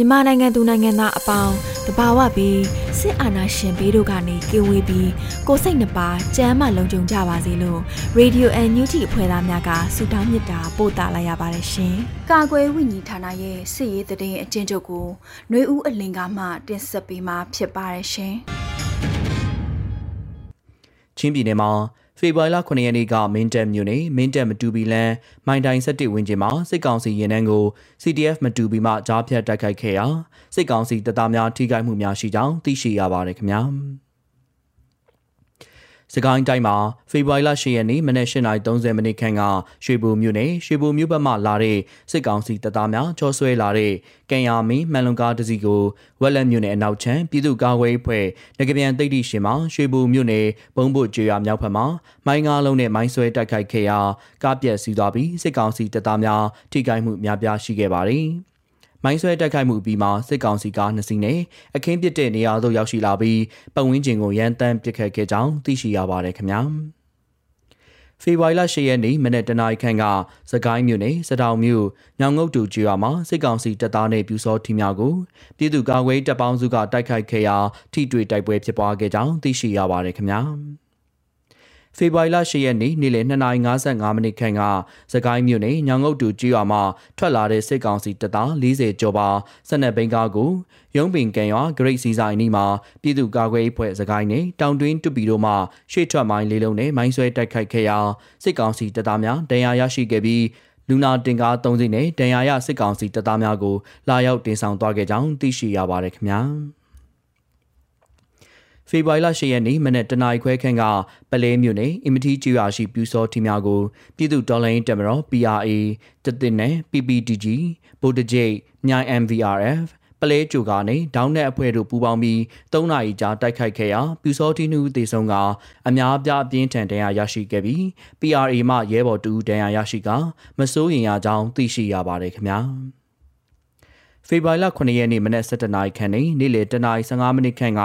မြန်မာနိုင်ငံသူနိုင်ငံသားအပေါင်းတဘာဝပြီးစစ်အာဏာရှင်ဘေးတို့ကနေကင်းဝေးပြီးကိုစိတ်နှပါကြမ်းမှလုံခြုံကြပါစေလို့ Radio NUG အဖွဲ့သားများကဆုတောင်းမေတ္တာပို့သလာရပါတယ်ရှင်။ကာကွယ်ဝိညာဉ်ဌာနရဲ့စစ်ရေးတည်င်းအကျဉ်းချုပ်ကိုຫນွေဦးအလင်ကမှတင်ဆက်ပေးမှာဖြစ်ပါတယ်ရှင်။ချင်းပြည်နယ်မှာ ဖေဖော်ဝါရီလ9ရက်နေ့ကမင်းတပ်မြို့နယ်မင်းတပ်မတူပီလန်မိုင်တိုင်17ဝင်းကျင်မှာစစ်ကောင်စီရင်နှန်းကို CTF မတူပီမှကြားဖြတ်တိုက်ခိုက်ခဲ့ရာစစ်ကောင်စီတပ်သားများထိခိုက်မှုများရှိကြောင်းသိရှိရပါတယ်ခင်ဗျာ။ စကိုင်းတိုင်းမှာဖေဖော်ဝါရီလ10ရက်နေ့မနက်8:30မိနစ်ခန့်ကရွှေဘိုမြို့နယ်ရွှေဘိုမြို့ဘက်မှလာတဲ့စစ်ကောင်စီတပ်သားများချောဆွဲလာတဲ့ကံယာမီမှန်လုံကားတစ်စီးကိုဝက်လက်မြို့နယ်အနောက်ချမ်းပြည်သူ့ကာကွယ်ရေးဖွဲ့ငကပြန်တိတ်တိရှင်မှာရွှေဘိုမြို့နယ်ဘုံဘုတ်ကျွော်မြောက်ဘက်မှာမိုင်းကားလုံးနဲ့မိုင်းဆွဲတိုက်ခိုက်ခဲ့ရာကားပြက်စီးသွားပြီးစစ်ကောင်စီတပ်သားများထိခိုက်မှုများပြားရှိခဲ့ပါတယ်။ မိုင်းဆွဲတိုက်ခိုက်မှုအပြီးမှာစစ်ကောင်စီကားနှစ်စီးနဲ့အခင်းပစ်တဲ့နေရာသို့ရောက်ရှိလာပြီးပတ်ဝန်းကျင်ကိုရန်တမ်းပစ်ခတ်ခဲ့ကြောင်းသိရှိရပါတယ်ခင်ဗျာဖေဖော်ဝါရီလ10ရက်နေ့မနေ့တနင်္လာခန့်ကစကိုင်းမြို့နယ်စတောင်မြို့ညောင်ငုတ်တူကျွော်မှာစစ်ကောင်စီတပ်သားနဲ့ပြူစောထီများကိုပြည်သူ့ကာကွယ်တပ်ပေါင်းစုကတိုက်ခိုက်ခဲ့ရာထိတွေ့တိုက်ပွဲဖြစ်ပွားခဲ့ကြောင်းသိရှိရပါတယ်ခင်ဗျာ။ ဖေဖော်ဝါရီလ10ရက်နေ့နေ့လယ်2:55မိနစ်ခန့်ကစကိုင်းမြို့နယ်ညောင်ငုတ်တူကြီးရွာမှထွက်လာတဲ့စစ်ကောင်စီတပ်သား40ကျော်ပါဆက်နက်ဘိန်းကားကိုရုံးပင်ကန်ရွာဂရိတ်စီဆိုင်နီးမှာပြည်သူ့ကာကွယ်ရေးဖွဲ့စကိုင်းနဲ့တောင်တွင်းတူပီတို့မှရှေ့ထွက်မိုင်းလေးလုံးနဲ့မိုင်းဆွဲတိုက်ခိုက်ခဲ့ရာစစ်ကောင်စီတပ်သားများတရားရရှိခဲ့ပြီးလူနာတင်ကား၃စီးနဲ့တန်ရာရစစ်ကောင်စီတပ်သားများကိုလာရောက်တင်ဆောင်သွားခဲ့ကြောင်းသိရှိရပါတယ်ခင်ဗျာ။ ဖေဖော်ဝါရီလ10ရက်နေ့မနက်တနာရီခွဲခန့်ကပလဲမြို့နယ်အင်မတီကျွာရှိပြူစောထီများကိုပြည်သူတော်လိုင်းတက်မတော် PRA တသိနဲ့ PPDG ဗိုလ်တကျိတ်မြိုင် MVRF ပလဲကြိုကနေဒေါင်းနဲ့အဖွဲ့တို့ပူးပေါင်းပြီး၃နာရီကြာတိုက်ခိုက်ခဲ့ရာပြူစောတီနူတေဆုံးကအများအပြားအပြင်းထန်တရားရရှိခဲ့ပြီး PRA မှရဲဘော်တူတရားရရှိကမစိုးရင်ရကြောင်းသိရှိရပါတယ်ခင်ဗျာ။ ဖေဖော်ဝါရီလ9ရက်နေ့မနက်7:00နာရီခန့်နဲ့နေ့လယ်10:15မိနစ်ခန့်က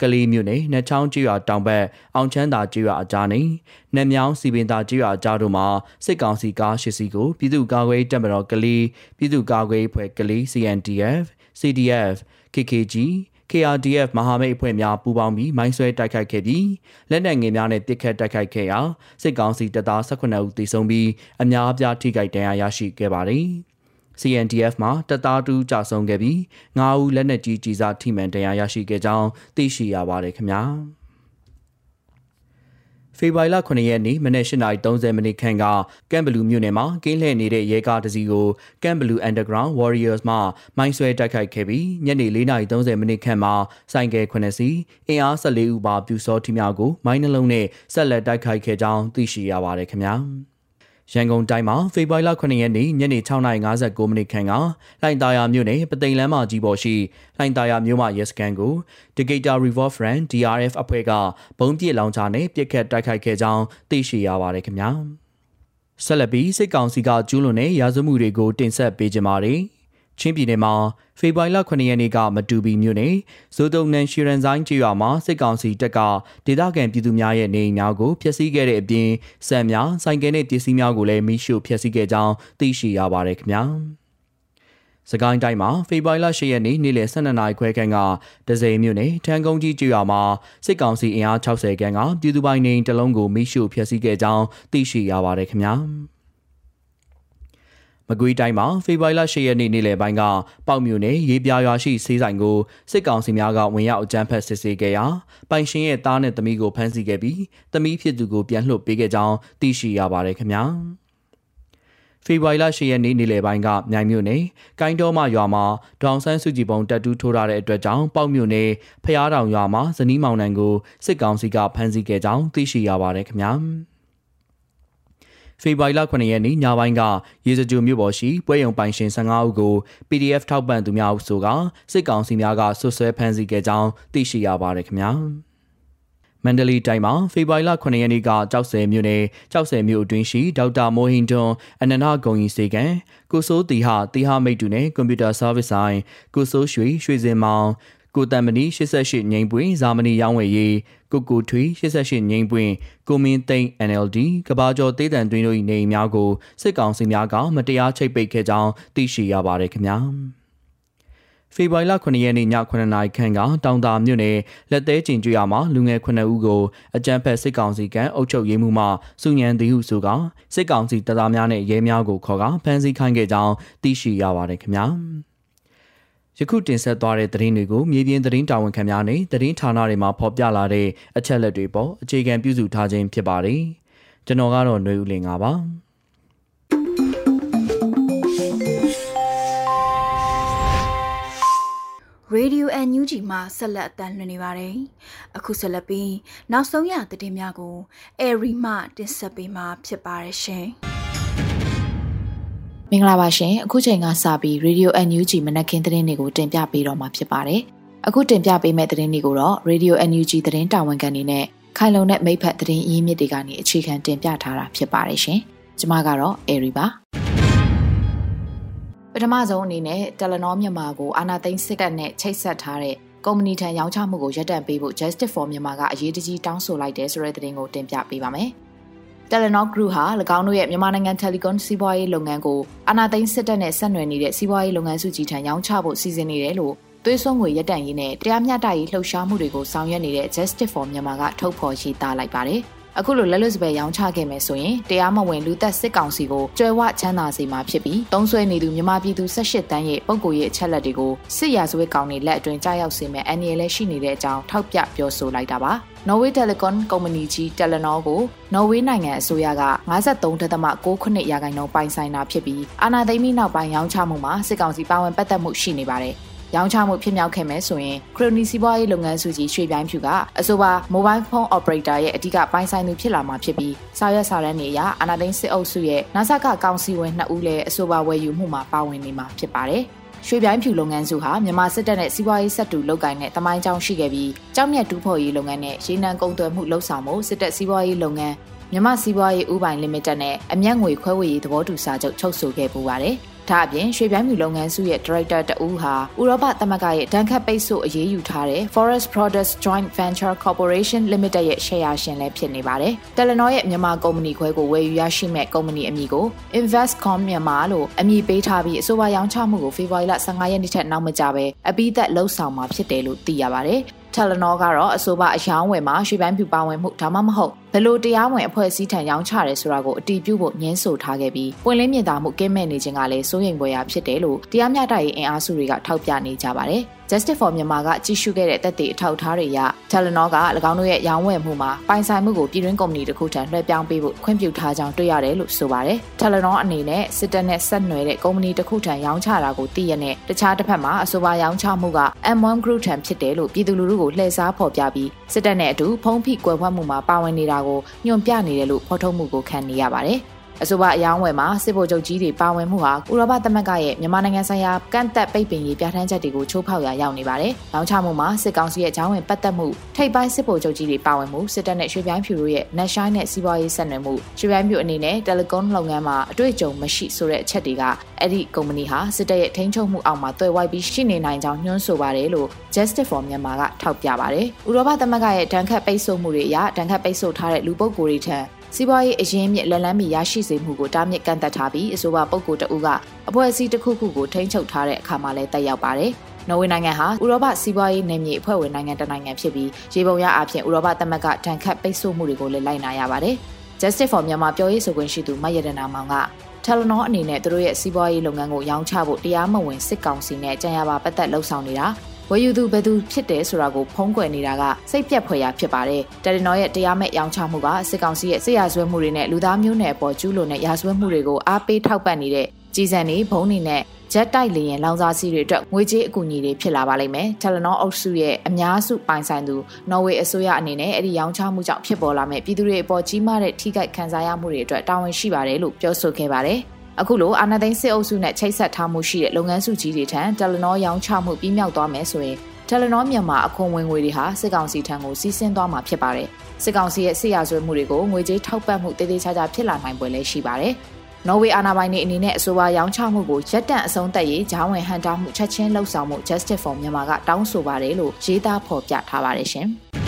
ကလေးမြို့နယ်နှချောင်းကျွော်တောင်ဘက်အောင်ချမ်းသာကျွော်အကြားနဲ့နှမြောင်းစီပင်သာကျွော်အကြားတို့မှာစစ်ကောင်စီကားရှစ်စီးကိုပြည်သူ့ကာကွယ်တပ်မတော်ကလေးပြည်သူ့ကာကွယ်ဖွဲ့ကလေး CNDF CDF KKG KRDF မဟာမိတ်အဖွဲ့များပူးပေါင်းပြီးမိုင်းဆွဲတိုက်ခိုက်ခဲ့ပြီးလက်နက်ငယ်များနဲ့ပစ်ခတ်တိုက်ခိုက်ခဲ့ရာစစ်ကောင်စီတပ်သား18ဦးသေဆုံးပြီးအများအပြားထိခိုက်ဒဏ်ရာရရှိခဲ့ပါတယ်။ CNDF မှာတပ်သားတူကြဆုံးခဲ့ပြီး9ဦးလက်နက်ကြီးကြီးစားထိမှန်တရားရရှိခဲ့ကြောင်းသိရှိရပါတယ်ခင်ဗျာဖေဖော်ဝါရီလ9ရက်နေ့မနက်8:30မိနစ်ခန့်ကကမ်ဘလူးမြို့နယ်မှာကင်းလှည့်နေတဲ့ရဲကားတစ်စီးကိုကမ်ဘလူး Underground Warriors မှမိုင်းဆွဲတိုက်ခိုက်ခဲ့ပြီးညနေ4:30မိနစ်ခန့်မှာဆိုင်ကယ်9စီးအင်အား14ဦးပါပြူစောထီများကိုမိုင်းနှလုံးနဲ့ဆက်လက်တိုက်ခိုက်ခဲ့ကြောင်းသိရှိရပါတယ်ခင်ဗျာ။ ရန်ကုန်တိုင်းမှာဖေဖော်ဝါရီလ9ရက်နေ့ညနေ6:59မိနစ်ခန့်ကလှိုင်သာယာမြို့နယ်ပသိမ်လမ်းမကြီးပေါ်ရှိလှိုင်သာယာမြို့မရဲစခန်းကို Decatur River Front DRF အဖွဲ့ကဘုံပြစ်လောင်ချာနဲ့ပြစ်ခတ်တိုက်ခိုက်ခဲ့ကြောင်းသိရှိရပါတယ်ခင်ဗျာဆက်လက်ပြီးစစ်ကောင်စီကကျူးလွန်တဲ့ရာဇဝမှုတွေကိုတင်ဆက်ပေးကြပါမယ် ချင်းပြည်နယ်မှာဖေဖော်ဝါရီလ9ရက်နေ့ကမတူပီမြို့နယ်ဇိုတုံနန်ရှီရန်ဆိုင်ကျေးရွာမှာစစ်ကောင်စီတပ်ကဒေသခံပြည်သူများရဲ့နေအိမ်များကိုဖျက်ဆီးခဲ့တဲ့အပြင်စံများဆိုင်ကယ်နဲ့ပစ္စည်းများကိုလည်းမိရှို့ဖျက်ဆီးခဲ့ကြောင်းသိရှိရပါတယ်ခင်ဗျာ။စကိုင်းတိုင်းမှာဖေဖော်ဝါရီလ10ရက်နေ့နေ့လယ်12နာရီခွဲခန့်ကဒဇယ်မြို့နယ်ထန်းကုန်းကြီးကျွော်မှာစစ်ကောင်စီအင်အား60ခန်းကပြည်သူပိုင်နေတလုံးကိုမိရှို့ဖျက်ဆီးခဲ့ကြောင်းသိရှိရပါတယ်ခင်ဗျာ။ မကွေးတိုင်းမှာဖေဖော်ဝါရီလ10ရက်နေ့နေ့လယ်ပိုင်းကပေါက်မြို့နယ်ရေးပြားရွာရှိဆေးဆိုင်ကိုစစ်ကောင်စီများကဝင်ရောက်အကြမ်းဖက်စစ်ဆေးခဲ့ရာပိုင်ရှင်ရဲ့သားနဲ့သမီးကိုဖမ်းဆီးခဲ့ပြီးသမီးဖြစ်သူကိုပြန်လွှတ်ပေးခဲ့ကြောင်းသိရှိရပါတယ်ခင်ဗျာ။ဖေဖော်ဝါရီလ10ရက်နေ့နေ့လယ်ပိုင်းကမြိုင်မြို့နယ်ကိုင်းတော်မရွာမှာဒေါအောင်ဆန်းစုကြည်ပုံတက်တူးထိုးထားတဲ့အတွက်ကြောင့်ပေါက်မြို့နယ်ဖျားတောင်ရွာမှာဇနီးမောင်နှံကိုစစ်ကောင်စီကဖမ်းဆီးခဲ့ကြောင်းသိရှိရပါတယ်ခင်ဗျာ။ ဖေဖော်ဝါရီလ9ရက်နေ့ညပိုင်းကရေစကြိုမြို့ပေါ်ရှိပွဲရုံပိုင်ရှင်15ဦးကို PDF ထောက်ပံ့သူများဆိုကစစ်ကောင်စီများကဆွဆွဲဖမ်းဆီးခဲ့ကြောင်းသိရှိရပါတယ်ခင်ဗျာမန္တလေးတိုင်းမှာဖေဖော်ဝါရီလ9ရက်နေ့ကကြောက်စဲမြို့နယ်ကြောက်စဲမြို့အတွင်းရှိဒေါက်တာမိုဟင်တွန်အနန္ဒဂုံကြီးစေကံကိုစိုးတီဟာတီဟာမိတ်တူနဲ့ကွန်ပျူတာ service ဆိုင်ကိုစိုးရွှေရွှေစင်မောင် ကိုတန်မနီ88ငိမ့်ပွင့်ဇာမနီရောင်းဝယ်ရေးကိုကိုထွေ88ငိမ့်ပွင့်ကိုမင်းသိန်း NLD ကဘာကျော်တေးတန်တွင်းတို့၏နေအိမ်များကိုစစ်ကောင်စီများကမတရားချိတ်ပိတ်ခဲ့ကြောင်းသိရှိရပါတယ်ခင်ဗျာဖေဖော်ဝါရီလ9ရက်နေ့ည9နာရီခန့်ကတောင်တာမြို့နယ်လက်သေးကျင်ကျွရမှာလူငယ်9ဦးကိုအကြမ်းဖက်စစ်ကောင်စီကအုပ်ချုပ်ရေးမှုမှစုညံသည်ဟုဆိုကစစ်ကောင်စီတပ်သားများနဲ့ရဲများကိုခေါ်ကဖမ်းဆီးခိုင်းခဲ့ကြောင်းသိရှိရပါတယ်ခင်ဗျာ ယခုတင်ဆက်သွားတဲ့သတင်းတွေကိုမြေပြင်သတင်းတာဝန်ခံများနဲ့သတင်းဌာနတွေမှာဖော်ပြလာတဲ့အချက်လက်တွေပေါ်အခြေခံပြုစုထားခြင်းဖြစ်ပါတယ်။ကျွန်တော်ကတော့ຫນွေဦးလင်ပါပါ။ရေဒီယိုအန်ယူဂျီမှဆက်လက်အသံလွှင့်နေပါတယ်။အခုဆက်လက်ပြီးနောက်ဆုံးရသတင်းများကိုအဲရီမှတင်ဆက်ပေးမှာဖြစ်ပါတယ်ရှင်။ မင်္ဂလာပါရှင်အခုချိန်ကစပြီး Radio NUG မနက်ခင်းသတင်းတွေကိုတင်ပြပေးတော့မှာဖြစ်ပါတယ်အခုတင်ပြပေးမယ့်သတင်းတွေကိုတော့ Radio NUG သတင်းတာဝန်ခံနေနဲ့ခိုင်လုံတဲ့မိဖက်သတင်းအရင်းမြစ်တွေကနေအခြေခံတင်ပြထားတာဖြစ်ပါတယ်ရှင်ကျွန်မကတော့ Airy ပါပထမဆုံးအနေနဲ့တယ်လနောမြန်မာကိုအာနာသိန်းစစ်တပ်နဲ့ချိတ်ဆက်ထားတဲ့ကုမ္ပဏီထံရောင်းချမှုကိုရပ်တန့်ပေးဖို့ Justice for Myanmar ကအရေးတကြီးတောင်းဆိုလိုက်တယ်ဆိုတဲ့သတင်းကိုတင်ပြပေးပါမယ်။ Telenor Group ဟာ၎င်းတို့ရဲ့မြန်မာနိုင်ငံ Telecom စီးပွားရေးလုပ်ငန်းကိုအာဏာသိမ်းစစ်တပ်နဲ့ဆက်နွယ်နေတဲ့စီးပွားရေးလုပ်ငန်းစုကြီးထံရောင်းချဖို့စီစဉ်နေတယ်လို့သွေးစွန်းငွေရပ်တန့်ရေးနဲ့တရားမျှတရေးလှုပ်ရှားမှုတွေကိုဆောင်ရွက်နေတဲ့ Justice for Myanmar ကထုတ်ဖော်ရေးသားလိုက်ပါတယ်။ အခုလိုလက်လွတ်စပယ်ရောင်းချခဲ့မယ်ဆိုရင်တရားမဝင်လူသက်စစ်ကောင်စီကိုကြွယ်ဝချမ်းသာစေမှာဖြစ်ပြီးတုံးဆွဲနေသူမြန်မာပြည်သူ18တန်းရဲ့ပုံကိုရေးအချက်လက်တွေကိုစစ်ရာဇဝတ်ကောင်တွေလက်အတွင်းကြားရောက်စေမယ့်အန္တရာယ်လည်းရှိနေတဲ့အကြောင်းထောက်ပြပြောဆိုလိုက်တာပါ။ Norway Telecom ကုမ္ပဏီကြီး Telenor ကို Norway နိုင်ငံအစိုးရက53.69ရာခိုင်နှုန်းပိုင်ဆိုင်တာဖြစ်ပြီးအာဏာသိမ်းပြီးနောက်ပိုင်းရောင်းချမှုမှာစစ်ကောင်စီပါဝင်ပတ်သက်မှုရှိနေပါတယ်။ ရောင်းချမှုဖြစ်မြောက်ခဲ့မယ်ဆိုရင်ခရိုနီစီးပွားရေးလုပ်ငန်းစုကြီးရွှေပြိုင်းဖြူကအဆိုပါ mobile phone operator ရဲ့အဓိကပိုင်ဆိုင်သူဖြစ်လာမှာဖြစ်ပြီးစာရွက်စာတမ်းတွေအရအာနာသိန်းစစ်အုပ်စုရဲ့နာဆာကကောင်စီဝင်2ဦးလည်းအဆိုပါဝယ်ယူမှုမှာပါဝင်နေမှာဖြစ်ပါတယ်။ရွှေပြိုင်းဖြူလုပ်ငန်းစုဟာမြန်မာစစ်တပ်နဲ့စီးပွားရေးဆက်တူလုပ်ကိုင်တဲ့တမိုင်းကြောင်းရှိခဲ့ပြီးကြောက်မြတ်တူးဖော်ရေးလုပ်ငန်းနဲ့ရေနံကုန်သွယ်မှုလှုပ်ဆောင်မှုစစ်တပ်စီးပွားရေးလုပ်ငန်းမြန်မာစီးပွားရေးဥပိုင်လီမိတက်နဲ့အမျက်ငွေခွဲဝေရေးသဘောတူစာချုပ်ချုပ်ဆိုခဲ့ပူပါတယ်။ ဒါအပြင်ရွှေပြိုင်းမြူလုပ်ငန်းစုရဲ့ဒါရိုက်တာတဦးဟာဥရောပသမဂ္ဂရဲ့ဒဏ်ခတ်ပိတ်ဆို့အရေးယူထားတဲ့ Forest Products Joint Venture Corporation Limited ရဲ့ရှယ်ယာရှင်လည်းဖြစ်နေပါတယ်။ Telenor ရဲ့မြန်မာကုမ္ပဏီခွဲကိုဝယ်ယူရရှိမဲ့ကုမ္ပဏီအမည်ကို Investcom မြန်မာလို့အမည်ပေးထားပြီးအဆိုပါရောင်းချမှုကိုဖေဖော်ဝါရီလ15ရက်နေ့ထက်နောက်မကြဘဲအပိသက်လှုပ်ဆောင်မှာဖြစ်တယ်လို့သိရပါတယ်။ Telenor ကတော့အဆိုပါအယောင်းဝယ်မှာရွှေပိုင်းပြူပါဝင်မှုဒါမှမဟုတ် ဘယ်လိုတရားဝင်အဖွဲ့အစည်းထံရောင်းချရဲဆိုတာကိုအတည်ပြုဖို့ညှင်းဆိုထားခဲ့ပြီးပွင့်လင်းမြင်သာမှုကင်းမဲ့နေခြင်းကလည်းစိုးရိမ်ဖွယ်ရာဖြစ်တယ်လို့တရားမျှတရေးအင်အားစုတွေကထောက်ပြနေကြပါတယ်။ Justice for Myanmar ကကြည့်ရှုခဲ့တဲ့တက်တဲ့အထောက်အထားတွေအရ Telenor က၎င်းတို့ရဲ့ရောင်းဝယ်မှုမှာပိုင်ဆိုင်မှုကိုပြည်တွင်းကုမ္ပဏီတစ်ခုထံလွှဲပြောင်းပေးဖို့ခွင့်ပြုထားကြောင်းတွေ့ရတယ်လို့ဆိုပါတယ်။ Telenor အနေနဲ့စစ်တပ်နဲ့ဆက်နွယ်တဲ့ကုမ္ပဏီတစ်ခုထံရောင်းချတာကိုသိရတဲ့တခြားတစ်ဖက်မှာအဆိုပါရောင်းချမှုက M1 Group ထံဖြစ်တယ်လို့ပြည်သူလူထုကိုလှည့်စားဖော်ပြပြီးစစ်တပ်နဲ့အတူဖုံးဖိကွယ်ဝှက်မှုမှာပါဝင်နေတာကိုညွှန်ပြနေတယ်လို့ဖော်ထုတ်မှုကိုခံနေရပါတယ်။ အဆိုပါအယောင်းဝယ်မှာစစ်ဗိုလ်ချုပ်ကြီးတွေပါဝင်မှုဟာဥရောပသမဂ္ဂရဲ့မြန်မာနိုင်ငံဆိုင်ရာကန့်သက်ပိတ်ပင်ရေးပြဋ္ဌာန်းချက်တွေကိုချိုးဖောက်ရာရောက်နေပါတယ်။ရောင်းချမှုမှာစစ်ကောင်စီရဲ့ဂျောင်းဝင်ပတ်သက်မှုထိပ်ပိုင်းစစ်ဗိုလ်ချုပ်ကြီးတွေပါဝင်မှုစစ်တပ်နဲ့ရွှေပြိုင်းဖြူတို့ရဲ့နက်ရှိုင်းနဲ့စီးပွားရေးဆက်နွယ်မှုရွှေပြိုင်းဖြူအနေနဲ့တယ်လီကွန်လုပ်ငန်းမှာအတွေ့အကြုံမရှိဆိုတဲ့အချက်တွေကအဲ့ဒီကုမ္ပဏီဟာစစ်တပ်ရဲ့ထိန်းချုပ်မှုအောက်မှာတွယ်ဝိုက်ပြီးရှိနေနိုင်ကြောင်းညွှန်းဆိုပါတယ်လို့ Justice for Myanmar ကထောက်ပြပါတယ်။ဥရောပသမဂ္ဂရဲ့ဒဏ်ခတ်ပိတ်ဆို့မှုတွေအရဒဏ်ခတ်ပိတ်ဆို့ထားတဲ့လူပုဂ္ဂိုလ်တွေထံ စီးပွားရေးအရင်းမြစ်လက်လန်းမီရရှိစေမှုကိုတားမြစ်ကန့်သက်ထားပြီးအဆိုပါပုဂ္ဂိုလ်တဦးကအဖွဲ့အစည်းတစ်ခုခုကိုထိန်းချုပ်ထားတဲ့အခါမှာလည်းတက်ရောက်ပါတယ်။နော်ဝေနိုင်ငံဟာဥရောပစီးပွားရေးနယ်မြေအဖွဲ့ဝင်နိုင်ငံတစ်နိုင်ငံဖြစ်ပြီးရေပုံရအဖြစ်ဥရောပသမဂ္ဂတန်ခတ်ပိတ်ဆို့မှုတွေကိုလည်းလိုက်နာရပါတယ်။ Justice for Myanmar ပြောရေးဆိုခွင့်ရှိသူမယရနာမောင်ကတယ်လနောအနေနဲ့သူတို့ရဲ့စီးပွားရေးလုပ်ငန်းကိုရောင်းချဖို့တရားမဝင်စစ်ကောင်စီနဲ့ကြံရပါပတ်သက်လှုပ်ဆောင်နေတာ ဝယ်ယူသူဘယ်သူဖြစ်တယ်ဆိုတာကိုဖုံးကွယ်နေတာကစိတ်ပြက်ဖွယ်ရာဖြစ်ပါတယ်။တယ်လနောရဲ့တရားမဲ့ရောင်းချမှုကစစ်ကောင်စီရဲ့စစ်ရာဇဝဲမှုတွေနဲ့လူသားမျိုးနွယ်အပေါ်ကျူးလွန်တဲ့ရာဇဝဲမှုတွေကိုအားပေးထောက်ပံ့နေတဲ့ကြီးစံနေဘုံနေနဲ့ဂျက်တိုက်လေရင်လောင်စာဆီတွေအတွက်ငွေကြေးအကူအညီတွေဖြစ်လာပါလိမ့်မယ်။တယ်လနောအုပ်စုရဲ့အများစုပိုင်ဆိုင်သူနော်ဝေအစိုးရအနေနဲ့အဲ့ဒီရောင်းချမှုကြောင့်ဖြစ်ပေါ်လာမဲ့ပြည်သူတွေအပေါ်ကြီးမားတဲ့ထိခိုက်ခံစားရမှုတွေအတွက်တာဝန်ရှိပါတယ်လို့ပြောဆိုခဲ့ပါတယ်။ အခုလိုအာဏာသိမ်းစစ်အုပ်စုနဲ့ချိတ်ဆက်ထားမှုရှိတဲ့လုပ်ငန်းစုကြီးတွေထံတယ်လနောရောင်းချမှုပြီးမြောက်သွားမယ်ဆိုရင်တယ်လနောမြန်မာအခွန်ဝင်ငွေတွေဟာစစ်ကောင်စီထံကိုစီးဆင်းသွားမှာဖြစ်ပါတယ်။စစ်ကောင်စီရဲ့စစ်ရာဇဝတ်မှုတွေကိုငွေကြေးထောက်ပံ့မှုတည်တည်ချာချာဖြစ်လာနိုင်ပွဲလည်းရှိပါတယ်။နော်ဝေအာဏာပိုင်တွေအနေနဲ့အဆိုပါရောင်းချမှုကိုရပ်တန့်အဆုံးသတ်ရေးဂျာဝင်ဟန်တာမှုချက်ချင်းလှုပ်ဆောင်မှု Justice for Myanmar ကတောင်းဆိုပါတယ်လို့ရေးသားဖော်ပြထားပါတယ်ရှင်။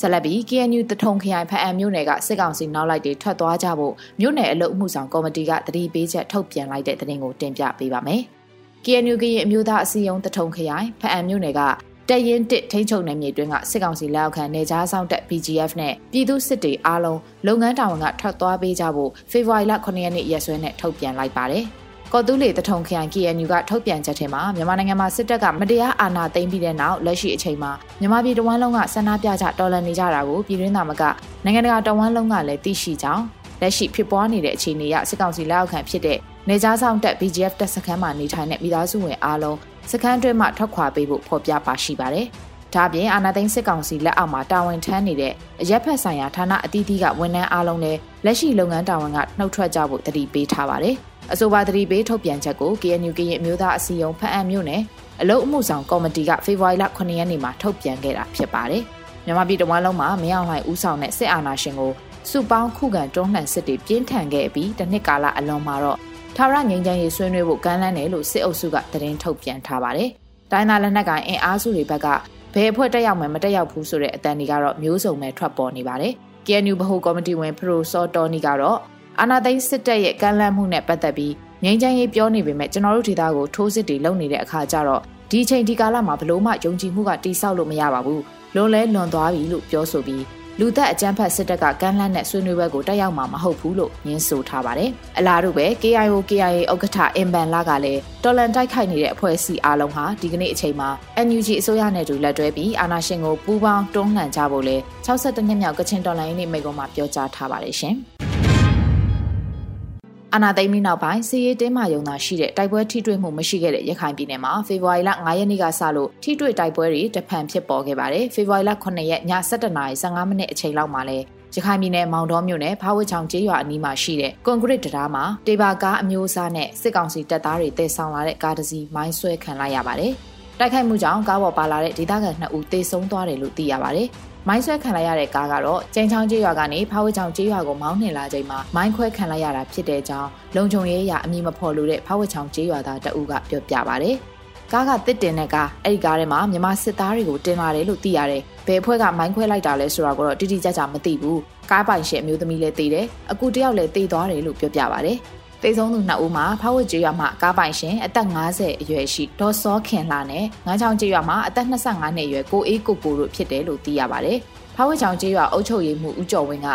ဆက်လက်ပြီး KNU တထုံခရိုင်ဖအံမြို့နယ်ကစစ်ကောင်စီနောက်လိုက်တွေထွက်သွားကြဖို့မြို့နယ်အလုပ်မှုဆောင်ကော်မတီကတတိပေးချက်ထုတ်ပြန်လိုက်တဲ့သတင်းကိုတင်ပြပေးပါမယ်။ KNU ကရင်အမျိုးသားအစည်းအရုံးတထုံခရိုင်ဖအံမြို့နယ်ကတက်ရင်တစ်ထိန်းချုပ်နယ်မြေတွင်းကစစ်ကောင်စီလက်အောက်ခံနေကြားဆောင်တပ် BGF နဲ့ပြည်သူစစ်တွေအားလုံးလုပ်ငန်းတာဝန်ကထွက်သွားပေးကြဖို့ဖေဖော်ဝါရီလ9ရက်နေ့ရက်စွဲနဲ့ထုတ်ပြန်လိုက်ပါတယ်။ ကော်တူးလေတထုံခရိုင် KNU ကထုတ်ပြန်ချက်ထဲမှာမြန်မာနိုင်ငံမှာစစ်တပ်ကမတရားအာဏာသိမ်းပြီးတဲ့နောက်လက်ရှိအချိန်မှာမြန်မာပြည်တဝန်းလုံးကဆန္ဒပြကြတော်လှန်နေကြတာကိုပြည်တွင်းသားမကနိုင်ငံတကာတဝန်းလုံးကလည်းသိရှိကြောင်းလက်ရှိဖြစ်ပွားနေတဲ့အခြေအနေအရစစ်ကောင်စီလက်အောက်ခံဖြစ်တဲ့နေကြားဆောင်တပ် BGF တပ်စခန်းမှာနေထိုင်တဲ့မိသားစုဝင်အားလုံးစခန်းတွင်းမှထွက်ခွာပေးဖို့ဖော်ပြပါရှိပါတယ်။ဒါ့အပြင်အာနာသိန်းစစ်ကောင်စီလက်အောက်မှာတာဝန်ထမ်းနေတဲ့အရက်ဖက်ဆိုင်ရာဌာနအသီးသီးကဝန်ထမ်းအားလုံးလည်းလက်ရှိလုပ်ငန်းတာဝန်ကနှုတ်ထွက်ကြဖို့တတိပေးထားပါတယ်။ အဆိုပါတတိပေးထုတ်ပြန်ချက်ကို KNU ကရင်အမျိုးသားအစည်းအရုံးဖအံမြို့နယ်အလုတ်အမှုဆောင်ကော်မတီကဖေဖော်ဝါရီလ9ရက်နေ့မှာထုတ်ပြန်ခဲ့တာဖြစ်ပါတယ်။မြန်မာပြည်တဝန်းလုံးမှာမင်းအောင်လှိုင်ဦးဆောင်တဲ့စစ်အာဏာရှင်ကိုစုပေါင်းခုခံတွန်းလှန်စစ်တွေပြင်းထန်ခဲ့ပြီးတစ်နှစ်ကာလအလွန်မှာတော့ထာဝရငြိမ်းချမ်းရေးဆွေးနွေးဖို့ကမ်းလှမ်းတယ်လို့စစ်အုပ်စုကသတင်းထုတ်ပြန်ထားပါတယ်။တိုင်းသားလက်နက်ကိုင်အင်အားစုတွေဘက်ကဘယ်အဖွဲ့တက်ရောက်မယ်မတက်ရောက်ဘူးဆိုတဲ့အတန်တွေကတော့မျိုးစုံပဲထွက်ပေါ်နေပါတယ်။ KNU ဗဟိုကော်မတီဝင်ဖရိုစောတော်နီကတော့ အာနာသိန်းစစ်တပ်ရဲ့ကမ်းလှမ်းမှုနဲ့ပတ်သက်ပြီးငြိမ်းချမ်းရေးပြောနေပေမဲ့ကျွန်တော်တို့ဒေသကိုထိုးစစ်တွေလုပ်နေတဲ့အခါကျတော့ဒီအချိန်ဒီကာလမှာဘလို့မှယုံကြည်မှုကတိဆောက်လို့မရပါဘူး။လွန်လဲလွန်သွားပြီလို့ပြောဆိုပြီးလူသက်အကြမ်းဖက်စစ်တပ်ကကမ်းလှမ်းတဲ့ဆွေးနွေးပွဲကိုတက်ရောက်မှာမဟုတ်ဘူးလို့ညင်းဆိုထားပါတယ်။အလားတူပဲ KIO KIA ဥက္ကဋ္ဌအင်ဘန်လာကလည်းတော်လန်တိုက်ခိုက်နေတဲ့အဖွဲ့အစည်းအလုံးဟာဒီကနေ့အချိန်မှာ NUG အစိုးရနဲ့တူလက်တွဲပြီးအာဏာရှင်ကိုပူးပေါင်းတွန်းလှန်ကြဖို့လဲ62နှစ်မြောက်ကချင်တော်လှန်ရေးနေ့မိန့်ခွန်းမှာပြောကြားထားပါတယ်ရှင်။ အာနာသိမ်းပြီးနောက်ပိုင်းစီရေးတင်းမာယုံသာရှိတဲ့တိုက်ပွဲထိတွေ့မှုမရှိခဲ့တဲ့ရခိုင်ပြည်နယ်မှာဖေဖော်ဝါရီလ9ရက်နေ့ကစလို့ထိတွေ့တိုက်ပွဲတွေတဖန်ဖြစ်ပေါ်ခဲ့ပါတယ်။ဖေဖော်ဝါရီလ9ရက်ည7:15မိနစ်အချိန်လောက်မှာလဲရခိုင်ပြည်နယ်မောင်တော်မြို့နယ်ဖားဝတ်ချောင်ကျေးရွာအနီးမှာရှိတဲ့ကွန်ကရစ်တရားမှာတေဘာကားအမျိုးအစားနဲ့စစ်ကောင်စီတပ်သားတွေတည်ဆောင်လာတဲ့ကားတစ်စီးမိုင်းဆွဲခံလိုက်ရပါတယ်။တိုက်ခိုက်မှုကြောင့်ကားပေါ်ပါလာတဲ့ဒေသခံ2ဦးသေဆုံးသွားတယ်လို့သိရပါတယ်။ မိုင်းဆွဲခံလိုက်ရတဲ့ကားကတော့ကျင်းချောင်းကျေးရွာကနေဖားဝဲချောင်းကျေးရွာကိုမောင်းနှင်လာချိန်မှာမိုင်းခွဲခံလိုက်ရတာဖြစ်တဲ့ကြောင်းလုံခြုံရေးအရာအမည်မဖော်လို့တဲ့ဖားဝဲချောင်းကျေးရွာသားတအူးကပြောပြပါဗျ။ကားကတစ်တင်တဲ့ကားအဲ့ဒီကားထဲမှာမြန်မာစစ်သားတွေကိုတင်လာတယ်လို့သိရတယ်။ဘယ်အဖွဲ့ကမိုင်းခွဲလိုက်တာလဲဆိုတာကိုတော့တိတိကျကျမသိဘူး။ကားပိုင်ရှင်အမျိုးသမီးလည်းသိတယ်။အကူတယောက်လည်းသိသွားတယ်လို့ပြောပြပါဗျ။ သေဆုံးသူနှစ်ဦးမှာဖားဝတ်ကျေးရွာမှာကားပိုင်ရှင်အသက်50အရွယ်ရှိဒေါ်စောခင်လာနဲ့ငန်းချောင်းကျေးရွာမှာအသက်25နှစ်အရွယ်ကိုအေးကိုကိုတို့ဖြစ်တယ်လို့သိရပါတယ်။ဖားဝတ်ချောင်းကျေးရွာအုပ်ချုပ်ရေးမှူးဦးကျော်ဝင်းက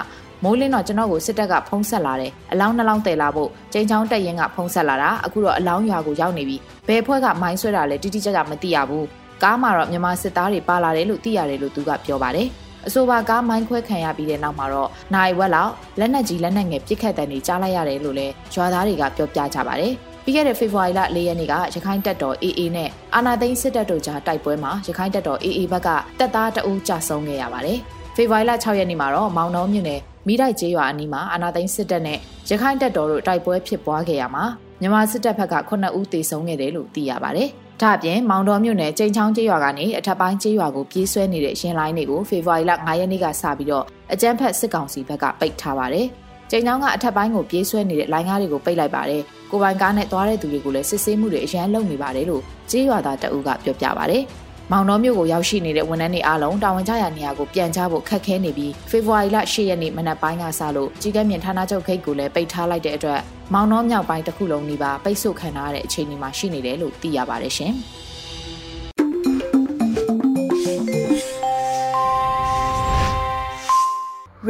မိုးလင်းတော့ကျွန်တော်ကိုစစ်တပ်ကဖုံးဆက်လာတယ်အလောင်းနှလောင်းတည်လာဖို့ကျင်းချောင်းတက်ရင်ကဖုံးဆက်လာတာအခုတော့အလောင်းရွာကိုရောက်နေပြီဘယ်ဖွဲ့ကမိုင်းဆွဲတာလဲတိတိကျကျမသိရဘူးကားမှာတော့မြန်မာစစ်သားတွေပါလာတယ်လို့သိရတယ်လို့သူကပြောပါတယ် အဆိုပါကားမိုင်းခွဲခံရပြီးတဲ့နောက်မှာတော့နိုင်ဝက်လောက်လက်နက်ကြီးလက်နက်ငယ်ပစ်ခတ်တဲ့နေကြားလိုက်ရတယ်လို့လည်းရွာသားတွေကပြောပြကြပါတယ်ပြီးခဲ့တဲ့ဖေဖော်ဝါရီလ၄ရက်နေ့ကရခိုင်တပ်တော် AA နဲ့အာနာသိန်းစစ်တပ်တို့ကြားတိုက်ပွဲမှာရခိုင်တပ်တော် AA ဘက်ကတပ်သားတအူးကြာဆုံးခဲ့ရပါတယ်။ဖေဖော်ဝါရီလ6ရက်နေ့မှာတော့မောင်နှောမြို့နယ်မိတိုက်ကျေးရွာအနီးမှာအာနာသိန်းစစ်တပ်နဲ့ရခိုင်တပ်တော်တို့တိုက်ပွဲဖြစ်ပွားခဲ့ရမှာမြန်မာစစ်တပ်ဘက်က9ဦးသေဆုံးခဲ့တယ်လို့သိရပါတယ်။ ဒါအပြင်မောင်တော်မြို့နယ်ကျိန်ချောင်းကျေးရွာကနေအထက်ပိုင်းကျေးရွာကိုပြေးဆွဲနေတဲ့ရင်လိုင်းတွေကိုဖေဖော်ဝါရီလ9ရက်နေ့ကစပြီးတော့အကြမ်းဖက်စစ်ကောင်စီဘက်ကပိတ်ထားပါတယ်။ကျိန်ချောင်းကအထက်ပိုင်းကိုပြေးဆွဲနေတဲ့လိုင်းကားတွေကိုပိတ်လိုက်ပါတယ်။ကိုပိုင်ကားနဲ့သွားတဲ့သူတွေကိုလည်းစစ်ဆေးမှုတွေအရန်လုပ်နေပါတယ်လို့ကျေးရွာသားတအုပ်ကပြောပြပါတယ်။မောင်တော်မြို့ကိုရောက်ရှိနေတဲ့ဝန်ထမ်းတွေအားလုံးတာဝန်ကျရာနေရာကိုပြန်ချဖို့ခက်ခဲနေပြီးဖေဖော်ဝါရီလ10ရက်နေ့မနက်ပိုင်းကစလို့ကြီးကဲမြင့်ဌာနချုပ်ခိတ်ကိုလည်းပိတ်ထားလိုက်တဲ့အတွက် မောင်တော်မြောက်ပိုင်းတစ်ခုလုံးနေပါပိတ်ဆို့ခံထားရတဲ့အခြေအနေမှာရှိနေတယ်လို့သိရပါတယ်ရှင်။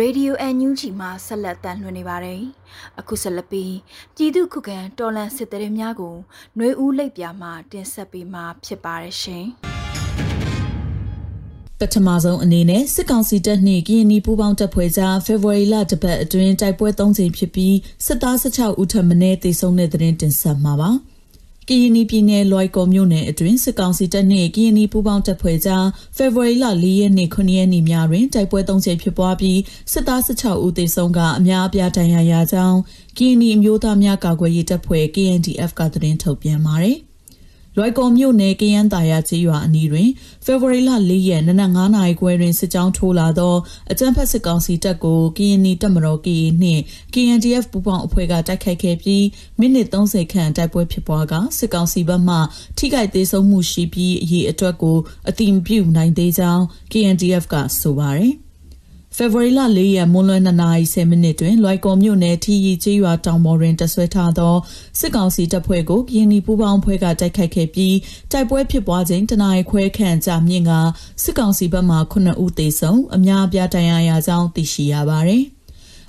Radio NUG မှာဆက်လက်တန်လှည့်နေပါတယ်။အခုဆက်လက်ပြီးပြည်သူခုခံတော်လှန်စစ်တရေများကိုຫນွေဦးလိပ်ပြမှာတင်ဆက်ပေးမှာဖြစ်ပါတယ်ရှင် ပထမဆုံးအနေနဲ့စစ်ကောင်စီတပ်နှင့်ကရင်နီပူးပေါင်းတပ်ဖွဲ့ကြားဖေဖော်ဝါရီလတပတ်အတွင်းတိုက်ပွဲ၃ချိန်ဖြစ်ပြီးစစ်သား16ဦးထပ်မံတေဆုံးတဲ့တဲ့တင်ဆက်မှာပါ။ကရင်နီပြည်နယ်လွိုက်ကော်မြို့နယ်အတွင်းစစ်ကောင်စီတပ်နှင့်ကရင်နီပူးပေါင်းတပ်ဖွဲ့ကြားဖေဖော်ဝါရီလ၄ရက်နေ့9ရက်နေ့များတွင်တိုက်ပွဲ၃ချက်ဖြစ်ပွားပြီးစစ်သား16ဦးသေဆုံးကအများအပြားဒဏ်ရာရကြောင်းကရင်နီအမျိုးသားများကာကွယ်ရေးတပ်ဖွဲ့ KNDF ကသတင်းထုတ်ပြန်ပါတယ်။ လွိုက်ကော်မြို့နယ်ကရန်တာယာကျေးရွာအနီးတွင်ဖေဖော်ဝါရီလ၄ရက်နနက်9နာရီခွဲတွင်စစ်ကြောင်းထိုးလာသောအကြမ်းဖက်စစ်ကောင်စီတပ်ကိုကရင်နီတပ်မတော် KA နှင့် KNDF ပူးပေါင်းအဖွဲ့ကတိုက်ခိုက်ခဲ့ပြီးမိနစ်30ခန့်တိုက်ပွဲဖြစ်ပွားကစစ်ကောင်စီဘက်မှထိခိုက်သေးဆုံးမှုရှိပြီးအရေးအတွက်ကိုအတိမပြုနိုင်သေးကြောင်း KNDF ကဆိုပါတယ် ဖေဖော်ဝါရီလ၄ရက်မွန်းလွဲ2နာရီ10မိနစ်တွင်လွိုက်ကော်မြို့နယ်ထီရီကျေးရွာတောင်ပေါ်တွင်တဆွဲထားသောစစ်ကောင်စီတပ်ဖွဲ့ကိုကရင်နီပူးပေါင်းဖွဲ့ကတိုက်ခိုက်ခဲ့ပြီးတိုက်ပွဲဖြစ်ပွားချိန်တနာရီခွဲခန့်ကြာမြင့်ကစစ်ကောင်စီဘက်မှ9ဦးသေဆုံးအများအပြားဒဏ်ရာရကြောင်းသိရှိရပါသည်